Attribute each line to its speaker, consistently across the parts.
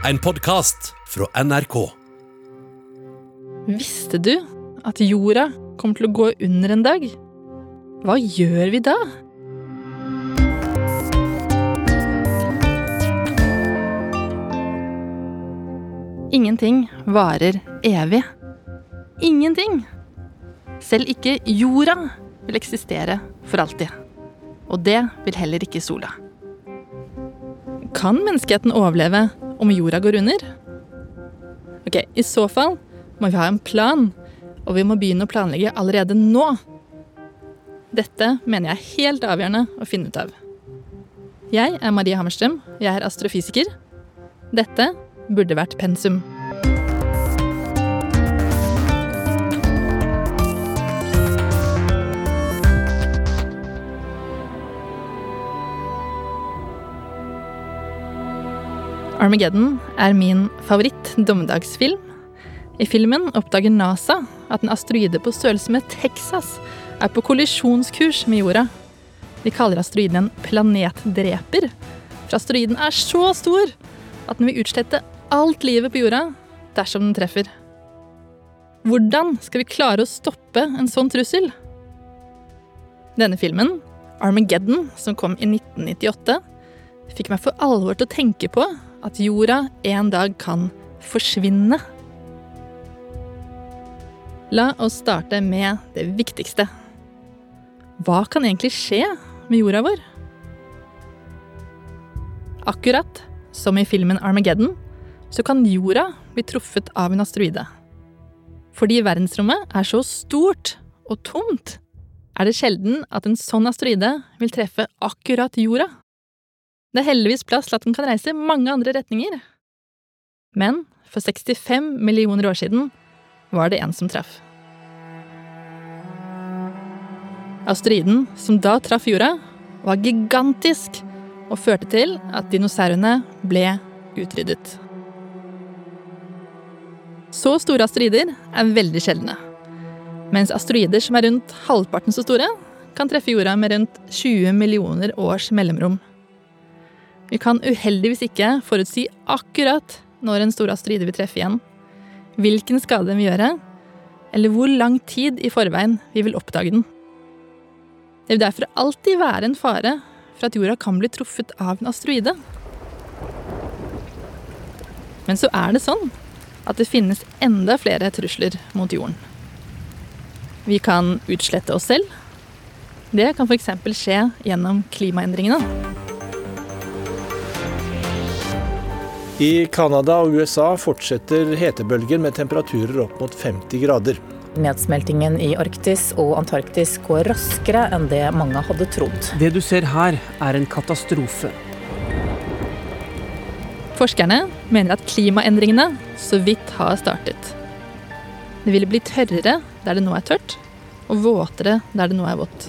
Speaker 1: En podkast fra NRK.
Speaker 2: Visste du at jorda kommer til å gå under en dag? Hva gjør vi da? Ingenting varer evig. Ingenting. Selv ikke jorda vil eksistere for alltid. Og det vil heller ikke sola. Kan menneskeheten overleve om jorda går under? Ok, I så fall må vi ha en plan, og vi må begynne å planlegge allerede nå. Dette mener jeg er helt avgjørende å finne ut av. Jeg er Marie Hammerstrøm, jeg er astrofysiker. Dette burde vært pensum. Armageddon er min favoritt-dommedagsfilm. I filmen oppdager NASA at en asteroide på størrelse med Texas er på kollisjonskurs med jorda. De kaller asteroiden en planetdreper, for asteroiden er så stor at den vil utslette alt livet på jorda dersom den treffer. Hvordan skal vi klare å stoppe en sånn trussel? Denne filmen, Armageddon, som kom i 1998, fikk meg for alvor til å tenke på at jorda en dag kan forsvinne. La oss starte med det viktigste. Hva kan egentlig skje med jorda vår? Akkurat som i filmen Armageddon, så kan jorda bli truffet av en asteroide. Fordi verdensrommet er så stort og tomt, er det sjelden at en sånn asteroide vil treffe akkurat jorda. Det er heldigvis plass til at den kan reise mange andre retninger. Men for 65 millioner år siden var det en som traff. Asteroiden som da traff jorda, var gigantisk og førte til at dinosaurene ble utryddet. Så store asteroider er veldig sjeldne. Mens asteroider som er rundt halvparten så store, kan treffe jorda med rundt 20 millioner års mellomrom. Vi kan uheldigvis ikke forutsi akkurat når en stor asteroide vil treffe igjen, hvilken skade den vil gjøre, eller hvor lang tid i forveien vi vil oppdage den. Det vil derfor alltid være en fare for at jorda kan bli truffet av en asteroide. Men så er det sånn at det finnes enda flere trusler mot jorden. Vi kan utslette oss selv. Det kan f.eks. skje gjennom klimaendringene.
Speaker 3: I Canada og USA fortsetter hetebølgen med temperaturer opp mot 50 grader.
Speaker 4: Nedsmeltingen i Arktis og Antarktis går raskere enn det mange hadde trodd.
Speaker 5: Det du ser her, er en katastrofe.
Speaker 2: Forskerne mener at klimaendringene så vidt har startet. Det ville bli tørrere der det nå er tørt, og våtere der det nå er vått.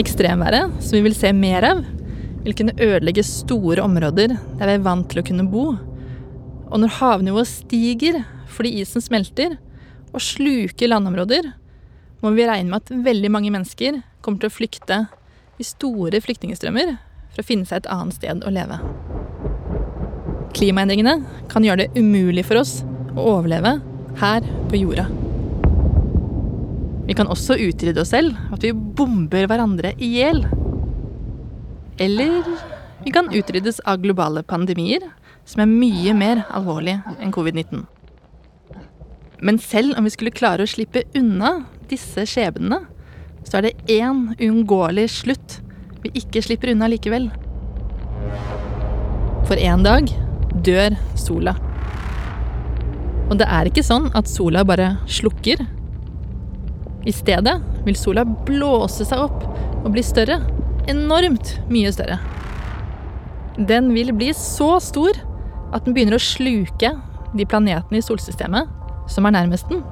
Speaker 2: Ekstremværet, som vi vil se mer av, vil kunne ødelegge store områder der vi er vant til å kunne bo. Og når havnivået stiger fordi isen smelter og sluker landområder, må vi regne med at veldig mange mennesker kommer til å flykte i store flyktningstrømmer for å finne seg et annet sted å leve. Klimaendringene kan gjøre det umulig for oss å overleve her på jorda. Vi kan også utrydde oss selv, at vi bomber hverandre i hjel. Eller vi kan utryddes av globale pandemier, som er mye mer alvorlige enn covid-19. Men selv om vi skulle klare å slippe unna disse skjebnene, så er det én uunngåelig slutt vi ikke slipper unna likevel. For en dag dør sola. Og det er ikke sånn at sola bare slukker. I stedet vil sola blåse seg opp og bli større. Enormt mye større. Den vil bli så stor at den begynner å sluke de planetene i solsystemet som er nærmest den.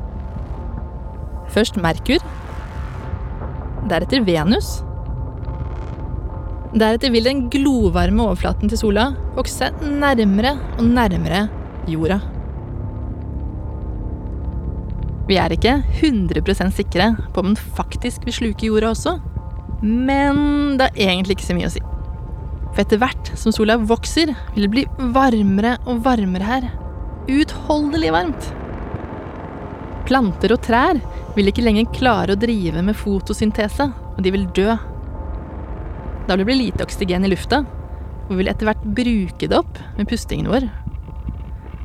Speaker 2: Først Merkur. Deretter Venus. Deretter vil den glovarme overflaten til sola vokse nærmere og nærmere jorda. Vi er ikke 100% sikre på om den faktisk vil sluke jorda også, men det er egentlig ikke så mye å si. For etter hvert som sola vokser, vil det bli varmere og varmere her. Uutholdelig varmt. Planter og trær vil ikke lenger klare å drive med fotosyntese, og de vil dø. Da vil det bli lite oksygen i lufta, og vi vil etter hvert bruke det opp med pustingen vår.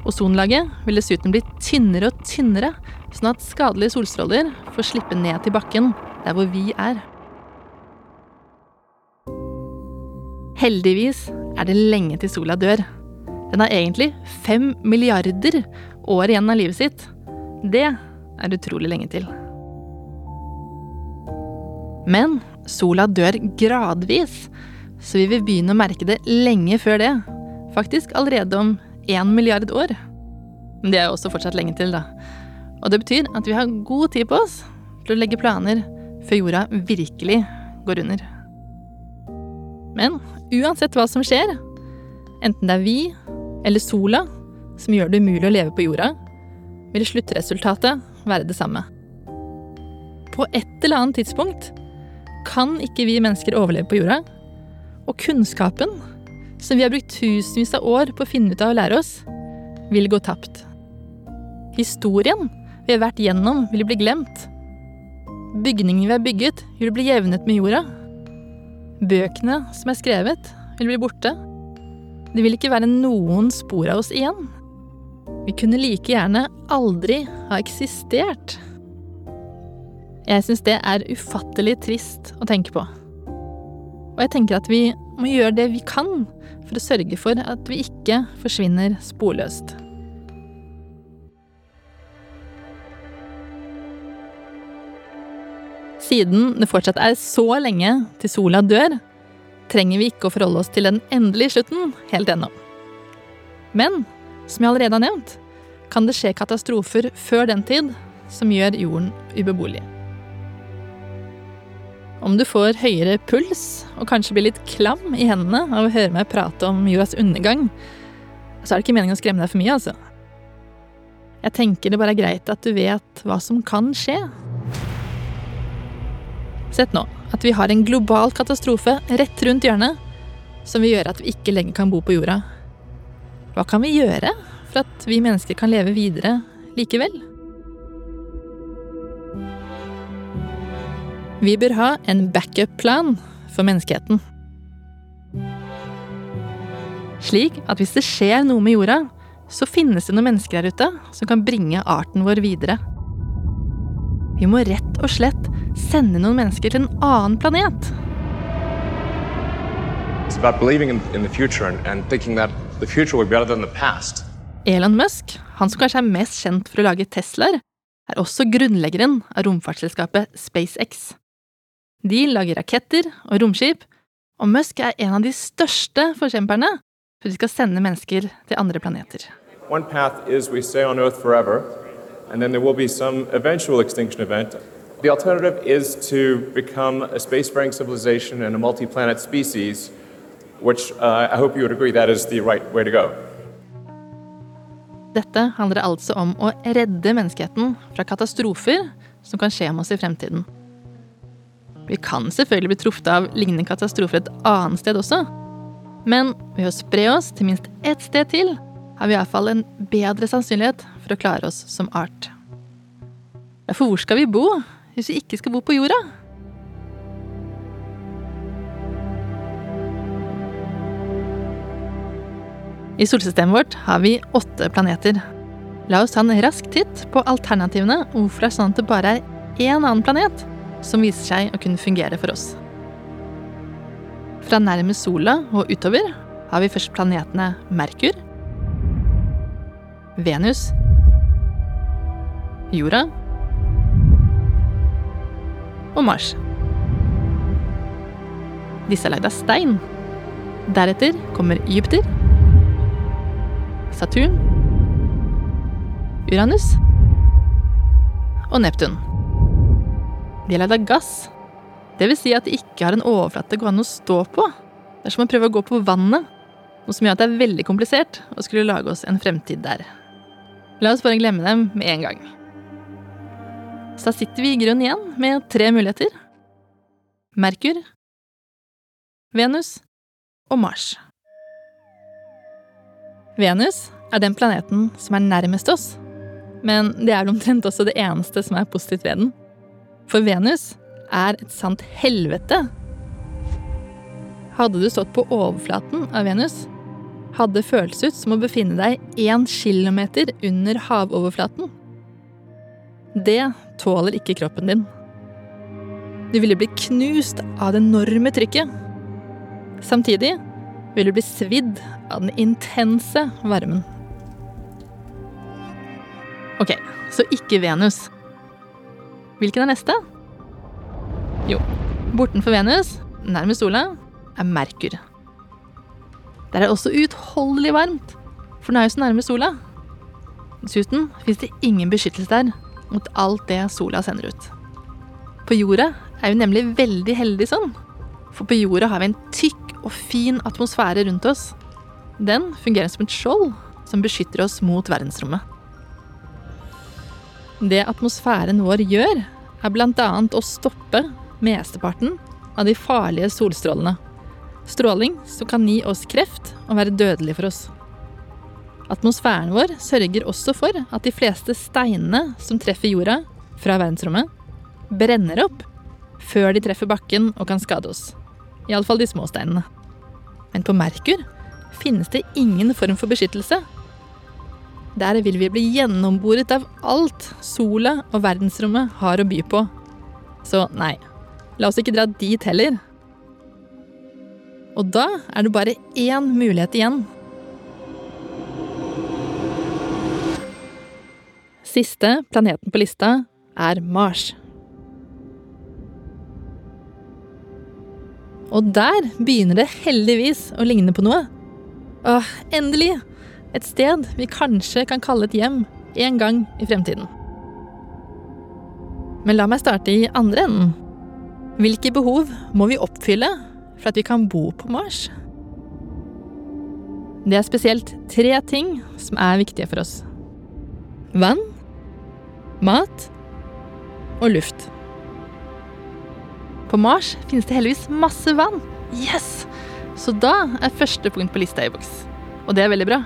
Speaker 2: Ozonlaget vil dessuten bli tynnere og tynnere, sånn at skadelige solstråler får slippe ned til bakken, der hvor vi er. Heldigvis er det lenge til sola dør. Den har egentlig fem milliarder år igjen av livet sitt. Det er utrolig lenge til. Men sola dør gradvis, så vi vil begynne å merke det lenge før det. Faktisk allerede om én milliard år. Men det er jo også fortsatt lenge til, da. Og det betyr at vi har god tid på oss til å legge planer før jorda virkelig går under. Men uansett hva som skjer, enten det er vi eller sola som gjør det umulig å leve på jorda, vil sluttresultatet være det samme. På et eller annet tidspunkt kan ikke vi mennesker overleve på jorda, og kunnskapen, som vi har brukt tusenvis av år på å finne ut av å lære oss, vil gå tapt. Historien vi har vært gjennom, vil bli glemt. Bygningen vi har bygget, vil bli jevnet med jorda. Bøkene som er skrevet, vil bli borte. Det vil ikke være noen spor av oss igjen. Vi kunne like gjerne aldri ha eksistert. Jeg syns det er ufattelig trist å tenke på. Og jeg tenker at vi må gjøre det vi kan for å sørge for at vi ikke forsvinner sporløst. Siden det fortsatt er så lenge til sola dør, trenger vi ikke å forholde oss til den endelige slutten helt ennå. Men som jeg allerede har nevnt, kan det skje katastrofer før den tid som gjør jorden ubeboelig. Om du får høyere puls og kanskje blir litt klam i hendene av å høre meg prate om jordas undergang, så er det ikke meningen å skremme deg for mye, altså. Jeg tenker det bare er greit at du vet hva som kan skje. Sett nå at vi har en global katastrofe rett rundt hjørnet som vil gjøre at vi ikke lenger kan bo på jorda. Hva kan vi gjøre for at vi mennesker kan leve videre likevel? Vi bør ha en backup-plan for menneskeheten. Slik at hvis det skjer noe med jorda, så finnes det noen mennesker her ute som kan bringe arten vår videre. Vi må rett og slett sende noen mennesker til en annen planet.
Speaker 6: In, in future and, and.
Speaker 2: Elon Musk, han som kanskje er mest kjent for å lage Teslaer, er også grunnleggeren av romfartsselskapet SpaceX. De lager raketter og romskip, og Musk er en av de største forkjemperne for at de skal sende mennesker til andre planeter.
Speaker 6: One path is we stay on Earth forever, and then there will be some eventual extinction event. The alternative is to become a spacefaring civilization and a multi planet species, which uh, I hope you would agree that is the right way to go.
Speaker 2: Dette handler altså om å redde menneskeheten fra katastrofer som kan skje med oss i fremtiden. Vi kan selvfølgelig bli truffet av lignende katastrofer et annet sted også, men ved å spre oss til minst ett sted til, har vi iallfall en bedre sannsynlighet for å klare oss som art. For hvor skal vi bo hvis vi ikke skal bo på jorda? I solsystemet vårt har vi åtte planeter. La oss ta en rask titt på alternativene og hvorfor det er sånn at det bare er én annen planet som viser seg å kunne fungere for oss. Fra nærmest sola og utover har vi først planetene Merkur, Venus, Jorda og Mars. Disse er lagd av stein. Deretter kommer Jupiter, Saturn, Uranus og Neptun. De er lagd av gass. Det vil si at de ikke har en overflate det går an å stå på. Det er som å prøve å gå på vannet, noe som gjør at det er veldig komplisert å skulle lage oss en fremtid der. La oss bare glemme dem med en gang. Så da sitter vi i grunn igjen med tre muligheter. Merkur, Venus og Mars. Venus er den planeten som er nærmest oss, men det er vel omtrent også det eneste som er positivt ved den. For Venus er et sant helvete. Hadde du stått på overflaten av Venus, hadde det føltes ut som å befinne deg én kilometer under havoverflaten. Det tåler ikke kroppen din. Du ville bli knust av det enorme trykket. Samtidig vil du bli svidd av den intense varmen. Ok, så ikke Venus. Hvilken er neste? Jo, bortenfor Venus, nærmest sola, er Merkur. Der er det også uutholdelig varmt, for den er jo så nærme sola. Dessuten fins det ingen beskyttelse der mot alt det sola sender ut. På jorda er vi nemlig veldig heldige sånn. For på jorda har vi en tykk og fin atmosfære rundt oss. Den fungerer som et skjold som beskytter oss mot verdensrommet. Det atmosfæren vår gjør, er bl.a. å stoppe mesteparten av de farlige solstrålene. Stråling som kan gi oss kreft og være dødelig for oss. Atmosfæren vår sørger også for at de fleste steinene som treffer jorda fra verdensrommet, brenner opp før de treffer bakken og kan skade oss. Iallfall de små steinene. Men på Merkur finnes det ingen form for beskyttelse. Der vil vi bli gjennomboret av alt sola og verdensrommet har å by på. Så nei, la oss ikke dra dit heller. Og da er det bare én mulighet igjen. Siste planeten på lista er Mars. Og der begynner det heldigvis å ligne på noe. Åh, endelig! Et sted vi kanskje kan kalle et hjem en gang i fremtiden. Men la meg starte i andre enden. Hvilke behov må vi oppfylle for at vi kan bo på Mars? Det er spesielt tre ting som er viktige for oss. Vann, mat og luft. På Mars finnes det heldigvis masse vann. Yes! Så da er første punkt på lista i boks. Og det er veldig bra.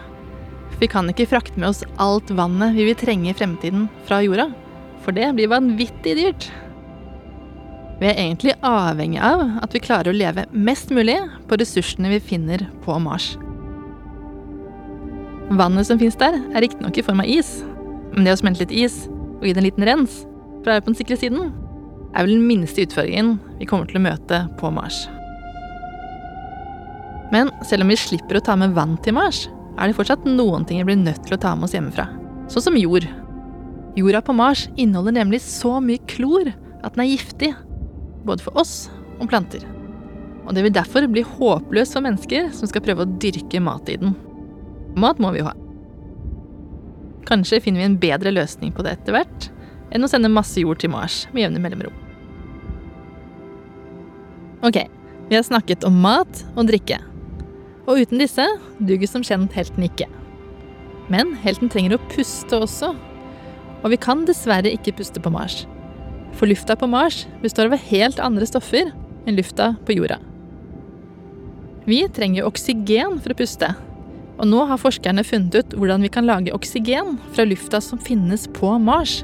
Speaker 2: For vi kan ikke frakte med oss alt vannet vi vil trenge i fremtiden fra jorda. For det blir vanvittig dyrt. Vi er egentlig avhengig av at vi klarer å leve mest mulig på ressursene vi finner på Mars. Vannet som finnes der, er riktignok i form av is. Men det å smelte litt is og gi det en liten rens for å være på den sikre siden, er vel den minste utfordringen vi kommer til å møte på Mars. Men selv om vi slipper å ta med vann til Mars, er det fortsatt noen ting vi blir nødt til å ta med oss hjemmefra. Sånn som jord. Jorda på Mars inneholder nemlig så mye klor at den er giftig. Både for oss og planter. Og det vil derfor bli håpløst for mennesker som skal prøve å dyrke mat i den. Mat må vi jo ha. Kanskje finner vi en bedre løsning på det etter hvert enn å sende masse jord til Mars med jevne mellomrom. Ok, vi har snakket om mat og drikke. Og uten disse duger som kjent helten ikke. Men helten trenger å puste også. Og vi kan dessverre ikke puste på Mars. For lufta på Mars består av helt andre stoffer enn lufta på jorda. Vi trenger oksygen for å puste. Og nå har forskerne funnet ut hvordan vi kan lage oksygen fra lufta som finnes på Mars.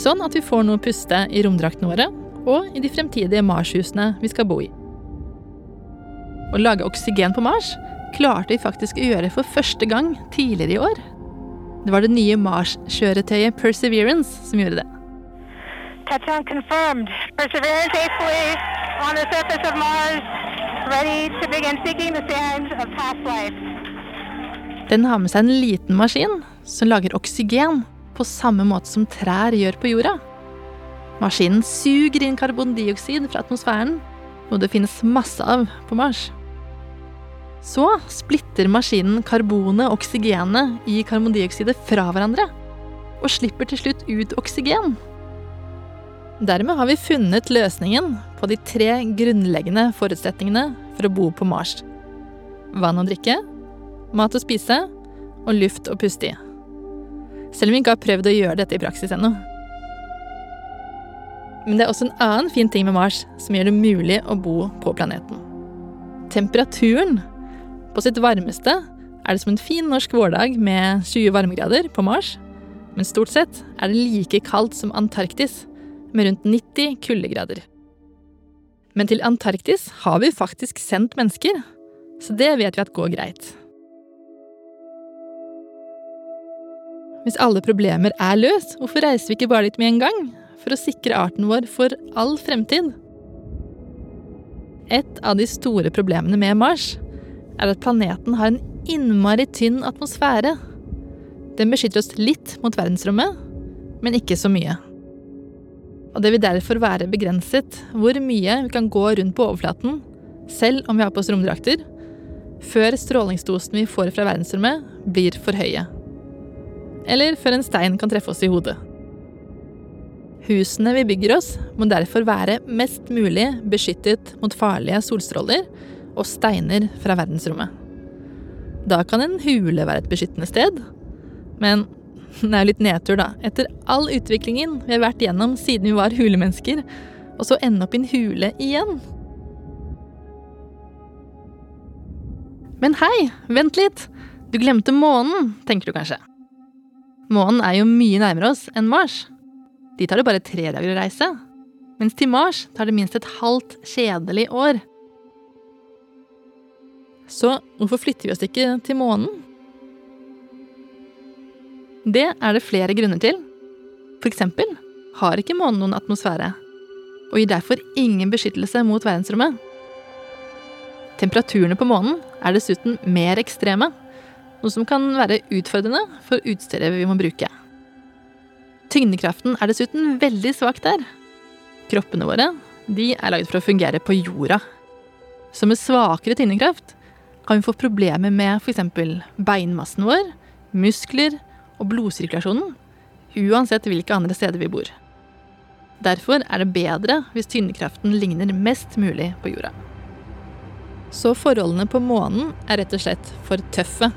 Speaker 2: Sånn at vi får noe å puste i romdraktene våre og i de fremtidige Mars-husene vi skal bo i. Å lage oksygen på Mars klarte vi faktisk å gjøre for første gang tidligere i år. Det var det nye Mars-kjøretøyet Perseverance som gjorde det.
Speaker 7: Touchdown confirmed. Perseverance safely on the Mars, ready to begin seeking the signs of past life.
Speaker 2: Den har med seg en liten maskin som lager oksygen på samme måte som trær gjør på jorda. Maskinen suger inn karbondioksid fra atmosfæren, noe det finnes masse av på Mars. Så splitter maskinen karbonet og oksygenet i karbondioksidet fra hverandre, og slipper til slutt ut oksygen. Dermed har vi funnet løsningen på de tre grunnleggende forutsetningene for å bo på Mars. Vann å drikke, mat å spise og luft å puste i. Selv om vi ikke har prøvd å gjøre dette i praksis ennå. Men det er også en annen fin ting med Mars som gjør det mulig å bo på planeten. Temperaturen På sitt varmeste er det som en fin norsk vårdag med 20 varmegrader på Mars, men stort sett er det like kaldt som Antarktis, med rundt 90 kuldegrader. Men til Antarktis har vi faktisk sendt mennesker, så det vet vi at går greit. Hvis alle problemer er løst, hvorfor reiser vi ikke bare dit med en gang? For å sikre arten vår for all fremtid? Et av de store problemene med Mars er at planeten har en innmari tynn atmosfære. Den beskytter oss litt mot verdensrommet, men ikke så mye. Og det vil derfor være begrenset hvor mye vi kan gå rundt på overflaten, selv om vi har på oss romdrakter, før strålingsdosen vi får fra verdensrommet, blir for høye. Eller før en stein kan treffe oss i hodet. Husene vi bygger oss, må derfor være mest mulig beskyttet mot farlige solstråler og steiner fra verdensrommet. Da kan en hule være et beskyttende sted. Men det er jo litt nedtur, da. Etter all utviklingen vi har vært gjennom siden vi var hulemennesker, og så ende opp i en hule igjen. Men hei, vent litt! Du glemte månen, tenker du kanskje. Månen er jo mye nærmere oss enn Mars. De tar det bare tre dager å reise. Mens til Mars tar det minst et halvt kjedelig år. Så hvorfor flytter vi oss ikke til månen? Det er det flere grunner til. Eksempel har ikke månen noen atmosfære, og gir derfor ingen beskyttelse mot verdensrommet. Temperaturene på månen er dessuten mer ekstreme, noe som kan være utfordrende for utstyret vi må bruke. Tyngdekraften er dessuten veldig svak der. Kroppene våre de er laget for å fungere på jorda. Så med svakere tyngdekraft kan vi få problemer med f.eks. beinmassen vår, muskler og blodsirkulasjonen, uansett hvilke andre steder vi bor. Derfor er det bedre hvis tyngdekraften ligner mest mulig på jorda. Så forholdene på månen er rett og slett for tøffe.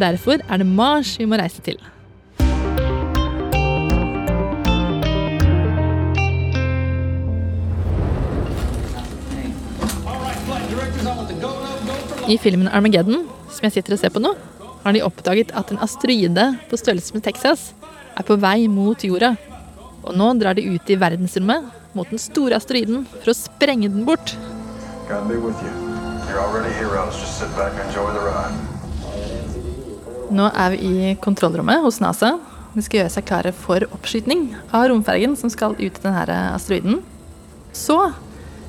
Speaker 2: Derfor er det Mars vi må reise til. I filmen Armageddon, som jeg sitter og ser på nå, har de oppdaget at en asteroide på størrelse med Texas er på vei mot jorda. Og nå drar de ut i verdensrommet mot den store asteroiden for å sprenge den bort. Nå er vi i kontrollrommet hos NASA. De skal gjøre seg klare for oppskyting av romfergen som skal ut til denne asteroiden. Så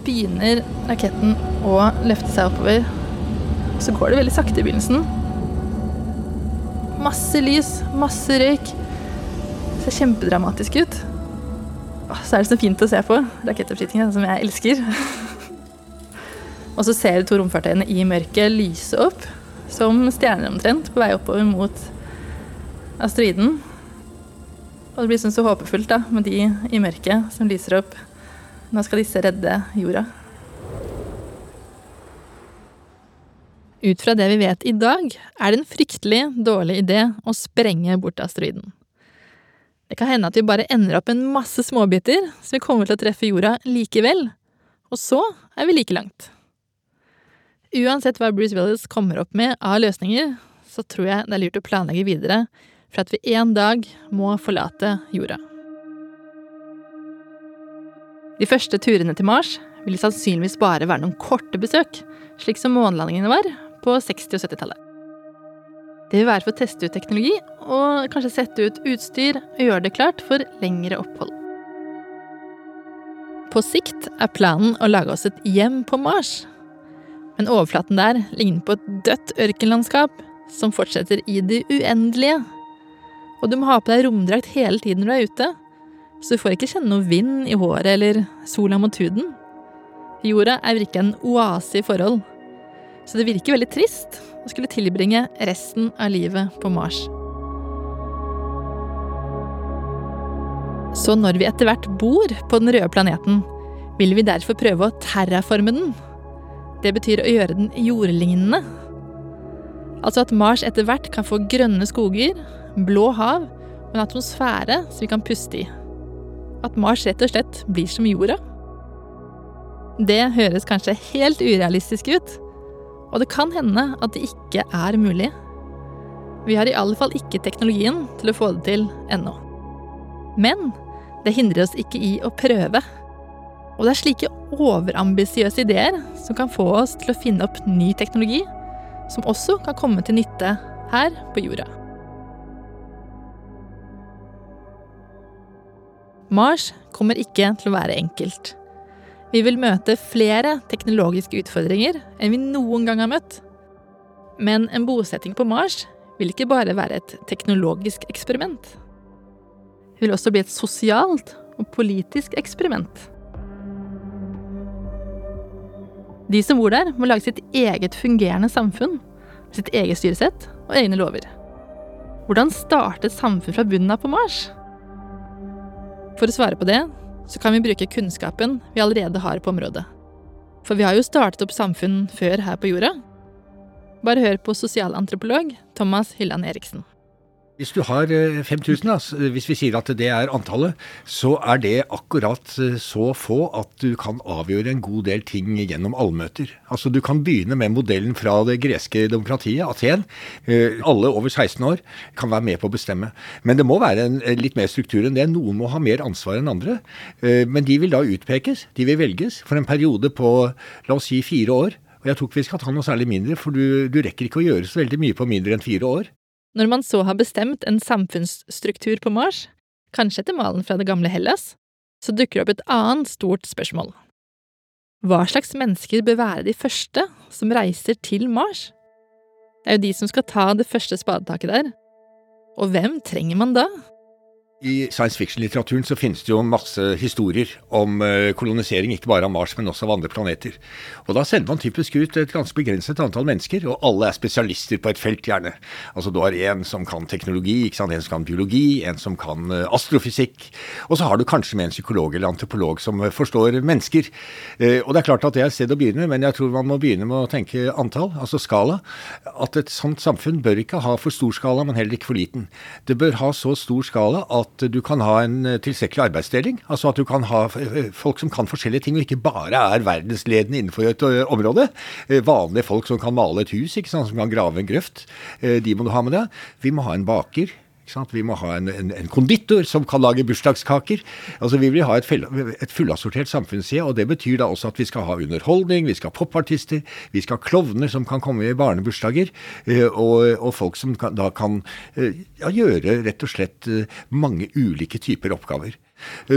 Speaker 2: begynner raketten å løfte seg oppover så går det veldig sakte i begynnelsen. Masse lys, masse røyk. Det ser kjempedramatisk ut. Så er det så fint å se på. Rakettoppskytingen, som jeg elsker. Og så ser du to romfartøyene i mørket lyse opp, som stjerner omtrent, på vei oppover mot asteroiden. Og det blir sånn så håpefullt da, med de i mørket som lyser opp. Nå skal disse redde jorda. Ut fra det vi vet i dag, er det en fryktelig dårlig idé å sprenge bort asteroiden. Det kan hende at vi bare ender opp en masse småbiter som vi kommer til å treffe jorda likevel, og så er vi like langt. Uansett hva Bruce Willis kommer opp med av løsninger, så tror jeg det er lurt å planlegge videre for at vi en dag må forlate jorda. De første turene til Mars vil sannsynligvis bare være noen korte besøk, slik som månelandingene var, på 60- og 70-tallet. Det vil være for å teste ut teknologi og kanskje sette ut utstyr og gjøre det klart for lengre opphold. På sikt er planen å lage oss et hjem på Mars. Men overflaten der ligner på et dødt ørkenlandskap som fortsetter i det uendelige. Og du må ha på deg romdrakt hele tiden du er ute, så du får ikke kjenne noe vind i håret eller sola mot huden. Jorda er virkelig en oase i forhold. Så det virker veldig trist å skulle tilbringe resten av livet på Mars. Så når vi etter hvert bor på den røde planeten, vil vi derfor prøve å terraforme den. Det betyr å gjøre den jordlignende. Altså at Mars etter hvert kan få grønne skoger, blå hav og en atmosfære som vi kan puste i. At Mars rett og slett blir som jorda. Det høres kanskje helt urealistisk ut, og det kan hende at det ikke er mulig. Vi har i alle fall ikke teknologien til å få det til ennå. Men det hindrer oss ikke i å prøve. Og det er slike overambisiøse ideer som kan få oss til å finne opp ny teknologi, som også kan komme til nytte her på jorda. Mars kommer ikke til å være enkelt. Vi vil møte flere teknologiske utfordringer enn vi noen gang har møtt. Men en bosetting på Mars vil ikke bare være et teknologisk eksperiment. Det vil også bli et sosialt og politisk eksperiment. De som bor der, må lage sitt eget fungerende samfunn, sitt eget styresett og egne lover. Hvordan starte et samfunn fra bunnen av på Mars? For å svare på det, så kan vi bruke kunnskapen vi allerede har på området. For vi har jo startet opp samfunn før her på jorda. Bare hør på sosialantropolog Thomas Hylland Eriksen.
Speaker 8: Hvis du har 5000, da, hvis vi sier at det er antallet, så er det akkurat eh, så få at du kan avgjøre en god del ting gjennom allmøter. Altså Du kan begynne med modellen fra det greske demokratiet, Aten. Eh, alle over 16 år kan være med på å bestemme. Men det må være en, litt mer struktur enn det. Noen må ha mer ansvar enn andre. Eh, men de vil da utpekes, de vil velges for en periode på la oss si fire år. Og jeg tror ikke vi skal ta noe særlig mindre, for du, du rekker ikke å gjøre så veldig mye på mindre enn fire år.
Speaker 2: Når man så har bestemt en samfunnsstruktur på Mars, kanskje etter malen fra det gamle Hellas, så dukker det opp et annet stort spørsmål. Hva slags mennesker bør være de første som reiser til Mars? Det er jo de som skal ta det første spadetaket der. Og hvem trenger man da?
Speaker 8: I science fiction-litteraturen så finnes det jo masse historier om eh, kolonisering, ikke bare av Mars, men også av andre planeter. Og da sender man typisk ut et ganske begrenset antall mennesker, og alle er spesialister på et felt, gjerne. Altså du har en som kan teknologi, en som kan biologi, en som kan eh, astrofysikk, og så har du kanskje med en psykolog eller antropolog som eh, forstår mennesker. Og det er klart at det er et sted å begynne, men jeg tror man må begynne med å tenke antall, altså skala. At et sånt samfunn bør ikke ha for stor skala, men heller ikke for liten. Det bør ha så stor skala at at du kan ha en eh, tilstrekkelig arbeidsdeling. Altså at du kan ha eh, folk som kan forskjellige ting, og ikke bare er verdensledende innenfor et eh, område. Vanlige folk som kan male et hus, ikke sant? som kan grave en grøft. De må du ha med deg. Vi må ha en baker. Vi må ha en, en, en, konditor som kan lage bursdagskaker. Altså Vi vil ha et, et fullassortert samfunnsside, og det betyr da også at vi skal ha underholdning, vi skal ha popartister, vi skal ha klovner som kan komme i barnebursdager, eh, og, og folk som kan, da kan eh, ja, gjøre rett og slett eh, mange ulike typer oppgaver.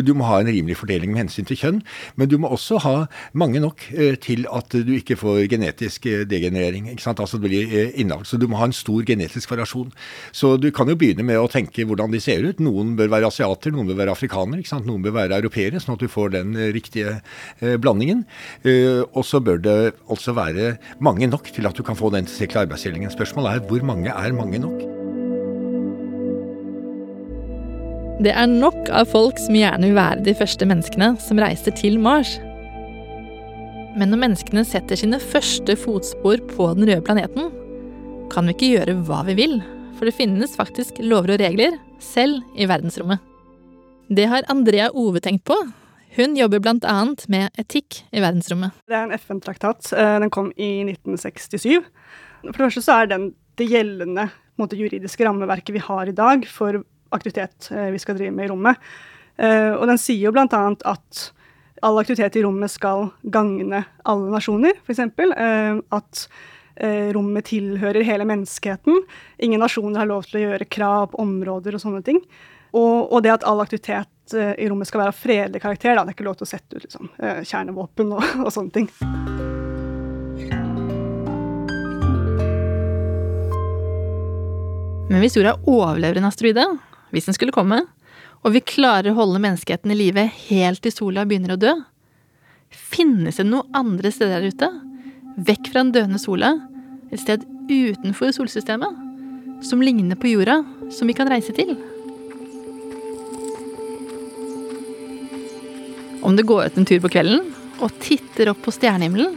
Speaker 8: Du må ha en rimelig fordeling med hensyn til kjønn, men du må også ha mange nok eh, til at du ikke får genetisk eh, degenerering. ikke sant? Altså det blir eh, innavl. Så du må ha en stor genetisk variasjon. Så du kan jo begynne med å tenke hvordan de ser ut. Noen bør være asiater, noen bør være afrikanere, ikke sant? noen bør være europeere, sånn at du får den riktige blandingen. Og så bør det altså være mange nok til at du kan få den tilstrekkelige arbeidsdelingen. Spørsmålet er hvor mange er mange nok?
Speaker 2: Det er nok av folk som gjerne vil være de første menneskene som reiser til Mars. Men når menneskene setter sine første fotspor på den røde planeten, kan vi ikke gjøre hva vi vil, for det finnes faktisk lover og regler, selv i verdensrommet. Det har Andrea Ove tenkt på. Hun jobber bl.a. med etikk i verdensrommet.
Speaker 9: Det er en FN-traktat. Eh, den kom i 1967. For det første så er den det gjeldende måte, juridiske rammeverket vi har i dag for aktivitet eh, vi skal drive med i rommet. Eh, og den sier jo bl.a. at all aktivitet i rommet skal gagne alle nasjoner, f.eks. Eh, at rommet tilhører hele menneskeheten. Ingen nasjoner har lov til å gjøre krav på områder og sånne ting. Og, det at all aktivitet i rommet skal være av fredelig karakter. Da. Det er ikke lov til å sette ut liksom, kjernevåpen og, og sånne ting.
Speaker 2: Men hvis jorda overlever en asteroide, hvis den skulle komme, og vi klarer å holde menneskeheten i live helt til sola begynner å dø, finnes det noen andre steder der ute, vekk fra den døende sola, et sted utenfor solsystemet, som ligner på jorda, som vi kan reise til? Om du går ut en tur på kvelden og titter opp på stjernehimmelen,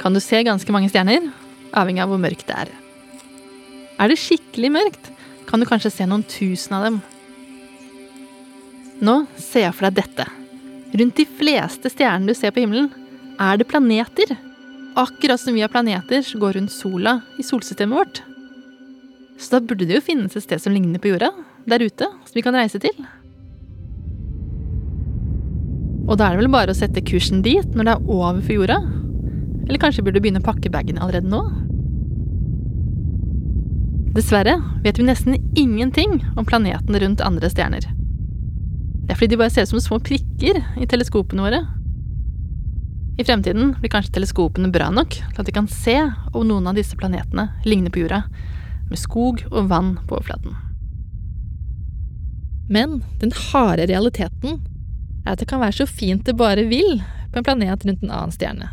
Speaker 2: kan du se ganske mange stjerner, avhengig av hvor mørkt det er. Er det skikkelig mørkt, kan du kanskje se noen tusen av dem. Nå ser jeg for deg dette. Rundt de fleste stjernene du ser på himmelen, er det planeter. Akkurat som vi har planeter som går rundt sola i solsystemet vårt. Så da burde det jo finnes et sted som ligner på jorda, der ute, som vi kan reise til. Og da er det vel bare å sette kursen dit når det er over for jorda? Eller kanskje burde du begynne å pakke bagen allerede nå? Dessverre vet vi nesten ingenting om planetene rundt andre stjerner. Det er fordi de bare ser ut som små prikker i teleskopene våre. I fremtiden blir kanskje teleskopene bra nok til at vi kan se om noen av disse planetene ligner på jorda, med skog og vann på overflaten. Men den harde realiteten er at det kan være så fint det bare vil på en planet rundt en annen stjerne.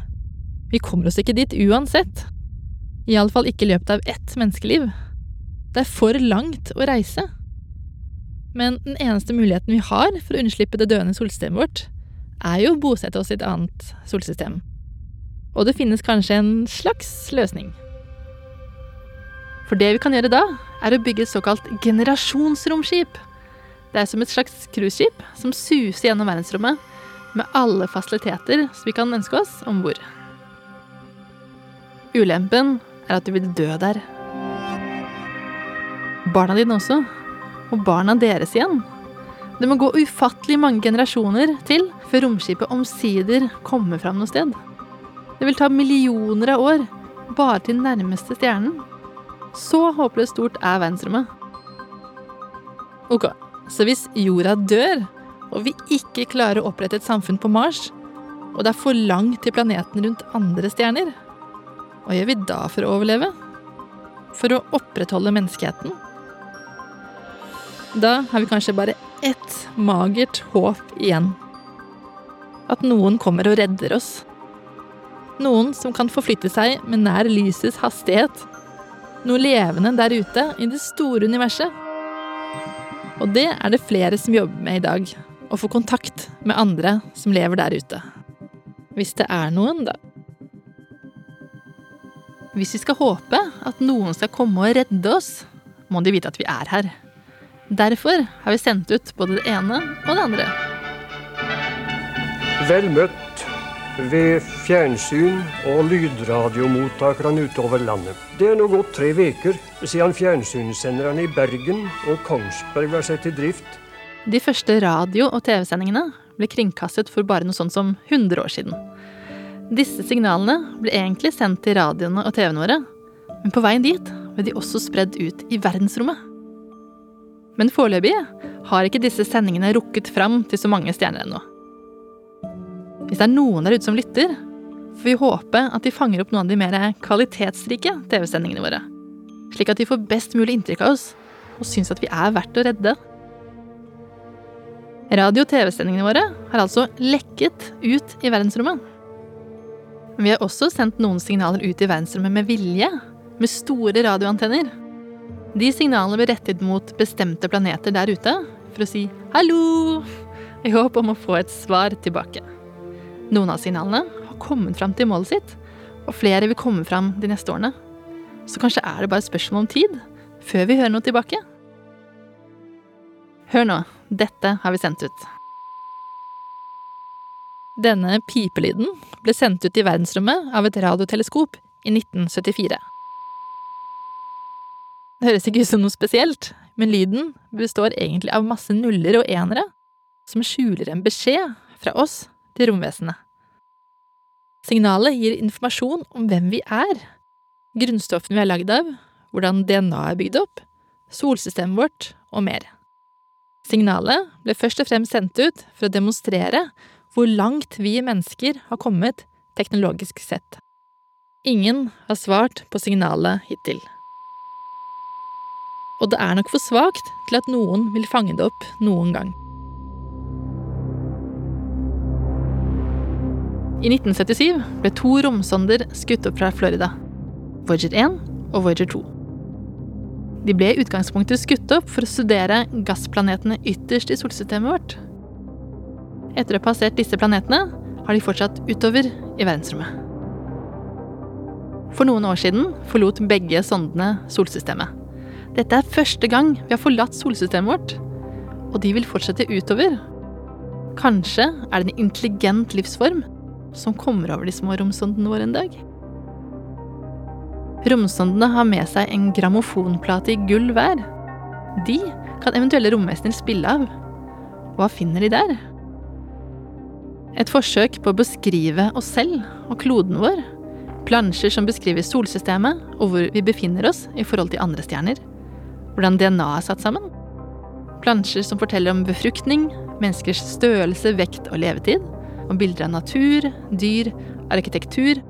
Speaker 2: Vi kommer oss ikke dit uansett. Iallfall ikke i løpet av ett menneskeliv. Det er for langt å reise. Men den eneste muligheten vi har for å unnslippe det døende solsystemet vårt, er jo å bosette oss i et annet solsystem. Og det finnes kanskje en slags løsning. For det vi kan gjøre da, er å bygge et såkalt generasjonsromskip. Det er som et slags cruiseskip som suser gjennom verdensrommet med alle fasiliteter som vi kan ønske oss om bord. Ulempen er at du vil dø der. Barna dine også. Og barna deres igjen. Det må gå ufattelig mange generasjoner til før romskipet omsider kommer fram noe sted. Det vil ta millioner av år bare til nærmeste stjernen. Så håpløst stort er verdensrommet. Ok, så hvis jorda dør, og vi ikke klarer å opprette et samfunn på Mars, og det er for langt til planeten rundt andre stjerner, hva gjør vi da for å overleve? For å opprettholde menneskeheten? Da har vi kanskje bare ett magert håp igjen. At noen kommer og redder oss. Noen som kan forflytte seg med nær lysets hastighet. Noe levende der ute i det store universet. Og det er det flere som jobber med i dag. Å få kontakt med andre som lever der ute. Hvis det er noen, da. Hvis vi skal håpe at noen skal komme og redde oss, må de vite at vi er her. Derfor har vi sendt ut både det ene og det andre.
Speaker 10: Vel møtt ved fjernsyn- og lydradiomottakerne utover landet. Det er nå gått tre uker siden fjernsynssenderne i Bergen og Kongsberg var satt i drift.
Speaker 2: De første radio- og TV-sendingene ble kringkastet for bare noe sånt som 100 år siden. Disse signalene ble egentlig sendt til radioene og TV-ene våre, men på veien dit ble de også spredd ut i verdensrommet. Men foreløpig har ikke disse sendingene rukket fram til så mange stjerner ennå. Hvis det er noen der ute som lytter, får vi håpe at de fanger opp noen av de mer kvalitetsrike TV-sendingene våre. Slik at de får best mulig inntrykk av oss, og syns at vi er verdt å redde. Radio- og TV-sendingene våre har altså lekket ut i verdensrommet. Men vi har også sendt noen signaler ut i verdensrommet med vilje, med store radioantenner. De signalene ble rettet mot bestemte planeter der ute for å si 'hallo' i håp om å få et svar tilbake. Noen av signalene har kommet fram til målet sitt, og flere vil komme fram de neste årene. Så kanskje er det bare et spørsmål om tid før vi hører noe tilbake. Hør nå, dette har vi sendt ut. Denne pipelyden ble sendt ut i verdensrommet av et radioteleskop i 1974. Det høres ikke ut som noe spesielt, men lyden består egentlig av masse nuller og enere som skjuler en beskjed fra oss til romvesenet. Signalet gir informasjon om hvem vi er, grunnstoffene vi er lagd av, hvordan DNA er bygd opp, solsystemet vårt og mer. Signalet ble først og fremst sendt ut for å demonstrere hvor langt vi mennesker har kommet teknologisk sett. Ingen har svart på signalet hittil. Og det er nok for svakt til at noen vil fange det opp noen gang. I 1977 ble to romsonder skutt opp fra Florida. Voyager 1 og Voyager 2. De ble i utgangspunktet skutt opp for å studere gassplanetene ytterst i solsystemet vårt. Etter å ha passert disse planetene har de fortsatt utover i verdensrommet. For noen år siden forlot begge sondene solsystemet. Dette er første gang vi har forlatt solsystemet vårt, og de vil fortsette utover. Kanskje er det en intelligent livsform som kommer over de små romsondene våre en dag? Romsondene har med seg en grammofonplate i gull hver. De kan eventuelle romvesener spille av. Hva finner de der? Et forsøk på å beskrive oss selv og kloden vår. Plansjer som beskriver solsystemet og hvor vi befinner oss i forhold til andre stjerner. Hvordan DNA er satt sammen. Plansjer som forteller om befruktning, menneskers størrelse, vekt og levetid. Om bilder av natur, dyr, arkitektur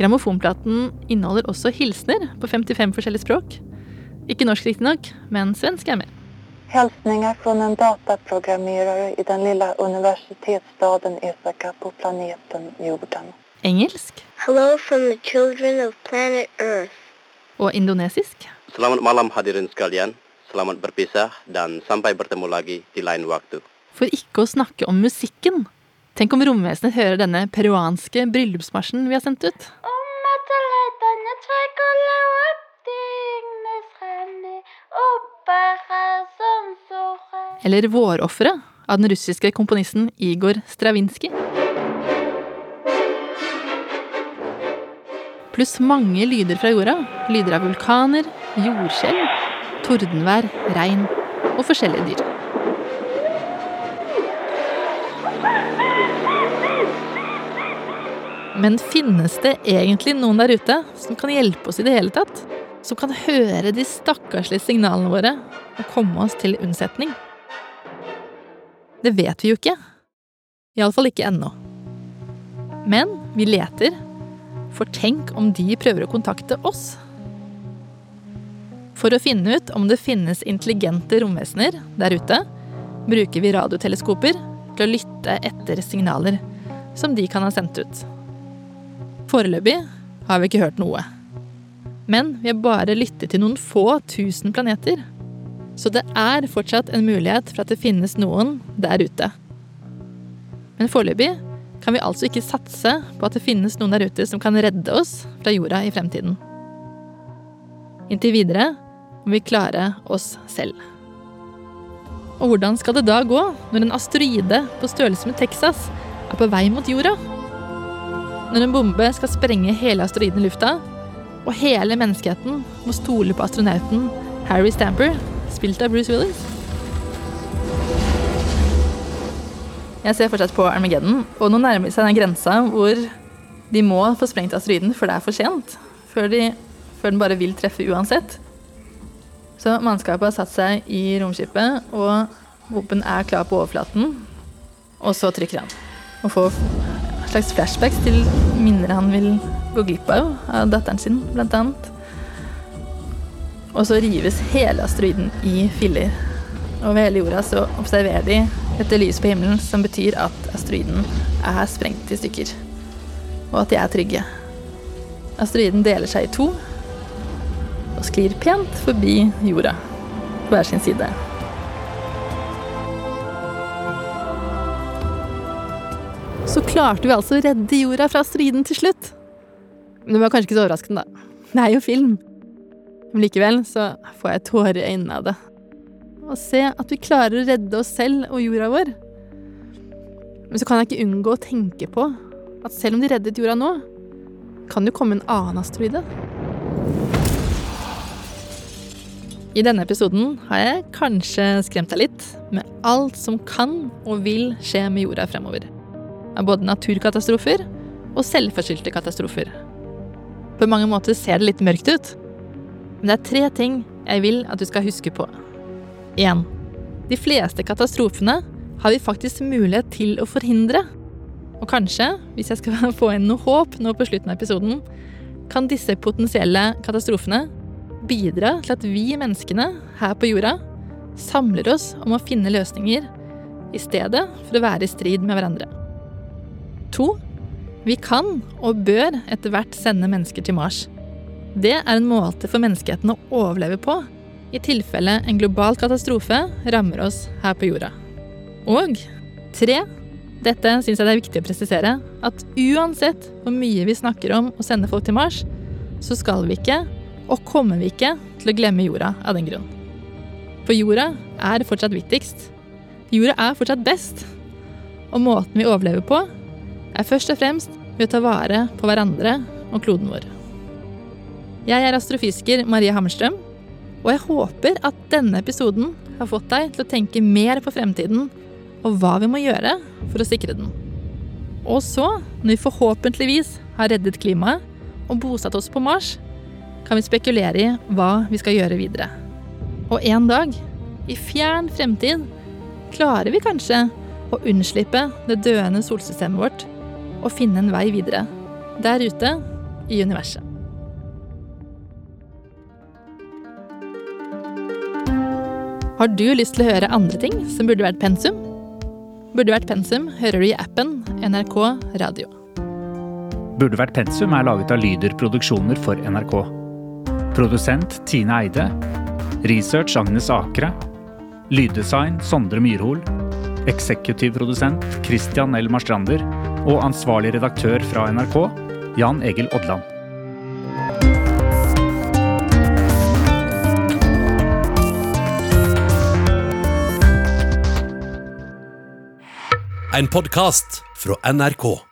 Speaker 2: Grammofonplaten inneholder også hilsener på 55 forskjellige språk. Ikke norsk riktignok, men svensk er med.
Speaker 11: Hilsninger fra en dataprogrammerer i den lille universitetsstaden Isaka på planeten Jorden.
Speaker 2: Engelsk
Speaker 12: Hello from the children of planet Earth.
Speaker 2: og indonesisk.
Speaker 13: Selamat malam hadirin sekalian. Selamat berpisah dan sampai bertemu lagi di lain waktu.
Speaker 2: For ikke å snakke om musikken. Tenk om romvesenet hører denne peruanske bryllupsmarsjen vi har sendt ut. Eller Vårofferet av den russiske komponisten Igor Stravinskij. Pluss mange lyder fra jorda. Lyder av vulkaner, jordskjelv, tordenvær, regn og forskjellige dyr. Men finnes det egentlig noen der ute som kan hjelpe oss i det hele tatt? Som kan høre de stakkarslige signalene våre og komme oss til unnsetning? Det vet vi jo ikke. Iallfall ikke ennå. Men vi leter, for tenk om de prøver å kontakte oss? For å finne ut om det finnes intelligente romvesener der ute, bruker vi radioteleskoper til å lytte etter signaler som de kan ha sendt ut. Foreløpig har vi ikke hørt noe. Men vi har bare lyttet til noen få tusen planeter. Så det er fortsatt en mulighet for at det finnes noen der ute. Men foreløpig kan vi altså ikke satse på at det finnes noen der ute som kan redde oss fra jorda i fremtiden. Inntil videre må vi klare oss selv. Og hvordan skal det da gå når en asteroide på størrelse med Texas er på vei mot jorda? Når en bombe skal sprenge hele asteroiden i lufta, og hele menneskeheten må stole på astronauten Harry Stamper, spilt av Bruce Willis? Jeg ser fortsatt på Armageddon, og nå nærmer seg den grensa hvor de må få sprengt asteroiden før det er for sent. Før, de, før den bare vil treffe uansett. Så mannskapet har satt seg i romskipet, og våpen er klar på overflaten. Og så trykker han. Og får slags flashbacks til minner han vil gå glipp av, av datteren sin, blant annet. Og så rives hele asteroiden i filler. Over hele jorda så observerer de dette lyset på himmelen, som betyr at asteroiden er sprengt i stykker. Og at de er trygge. Asteroiden deler seg i to og sklir pent forbi jorda på hver sin side. Så klarte vi altså å redde jorda fra striden til slutt. Men det var kanskje ikke så overraskende, da. Det er jo film. Men likevel så får jeg tårer i øynene av det. Å se at vi klarer å redde oss selv og jorda vår. Men så kan jeg ikke unngå å tenke på at selv om de reddet jorda nå, kan det jo komme en annen asteroide. I denne episoden har jeg kanskje skremt deg litt med alt som kan og vil skje med jorda fremover. Av både naturkatastrofer og selvforskyldte katastrofer. På mange måter ser det litt mørkt ut, men det er tre ting jeg vil at du skal huske på. 1. De fleste katastrofene har vi faktisk mulighet til å forhindre. Og kanskje, hvis jeg skal få inn noe håp nå på slutten av episoden, kan disse potensielle katastrofene bidra til at vi menneskene her på jorda samler oss om å finne løsninger i stedet for å være i strid med hverandre. To, vi kan og bør etter hvert sende mennesker til Mars. Det er en måte for menneskeheten å overleve på i tilfelle en global katastrofe rammer oss her på jorda. Og tre, dette syns jeg det er viktig å presisere, at uansett hvor mye vi snakker om å sende folk til Mars, så skal vi ikke, og kommer vi ikke, til å glemme jorda av den grunn. For jorda er fortsatt viktigst. Jorda er fortsatt best. Og måten vi overlever på, er først og fremst ved å ta vare på hverandre og kloden vår. Jeg er astrofysiker Marie Hammerstrøm, og jeg håper at denne episoden har fått deg til å tenke mer på fremtiden og hva vi må gjøre for å sikre den. Og så, når vi forhåpentligvis har reddet klimaet og bosatt oss på Mars, kan vi spekulere i hva vi skal gjøre videre. Og en dag, i fjern fremtid, klarer vi kanskje å unnslippe det døende solsystemet vårt og finne en vei videre der ute i universet. Har du lyst til å høre andre ting som burde vært pensum? Burde vært pensum hører du i appen NRK Radio.
Speaker 14: Burde vært pensum er laget av Lyder Produksjoner for NRK. Produsent Tine Eide. Research Agnes Akre. Lyddesign Sondre Myrhol. Eksekutiv produsent Christian L. Marstrander. Og ansvarlig redaktør fra NRK Jan Egil Odland.
Speaker 1: En podkast fra NRK.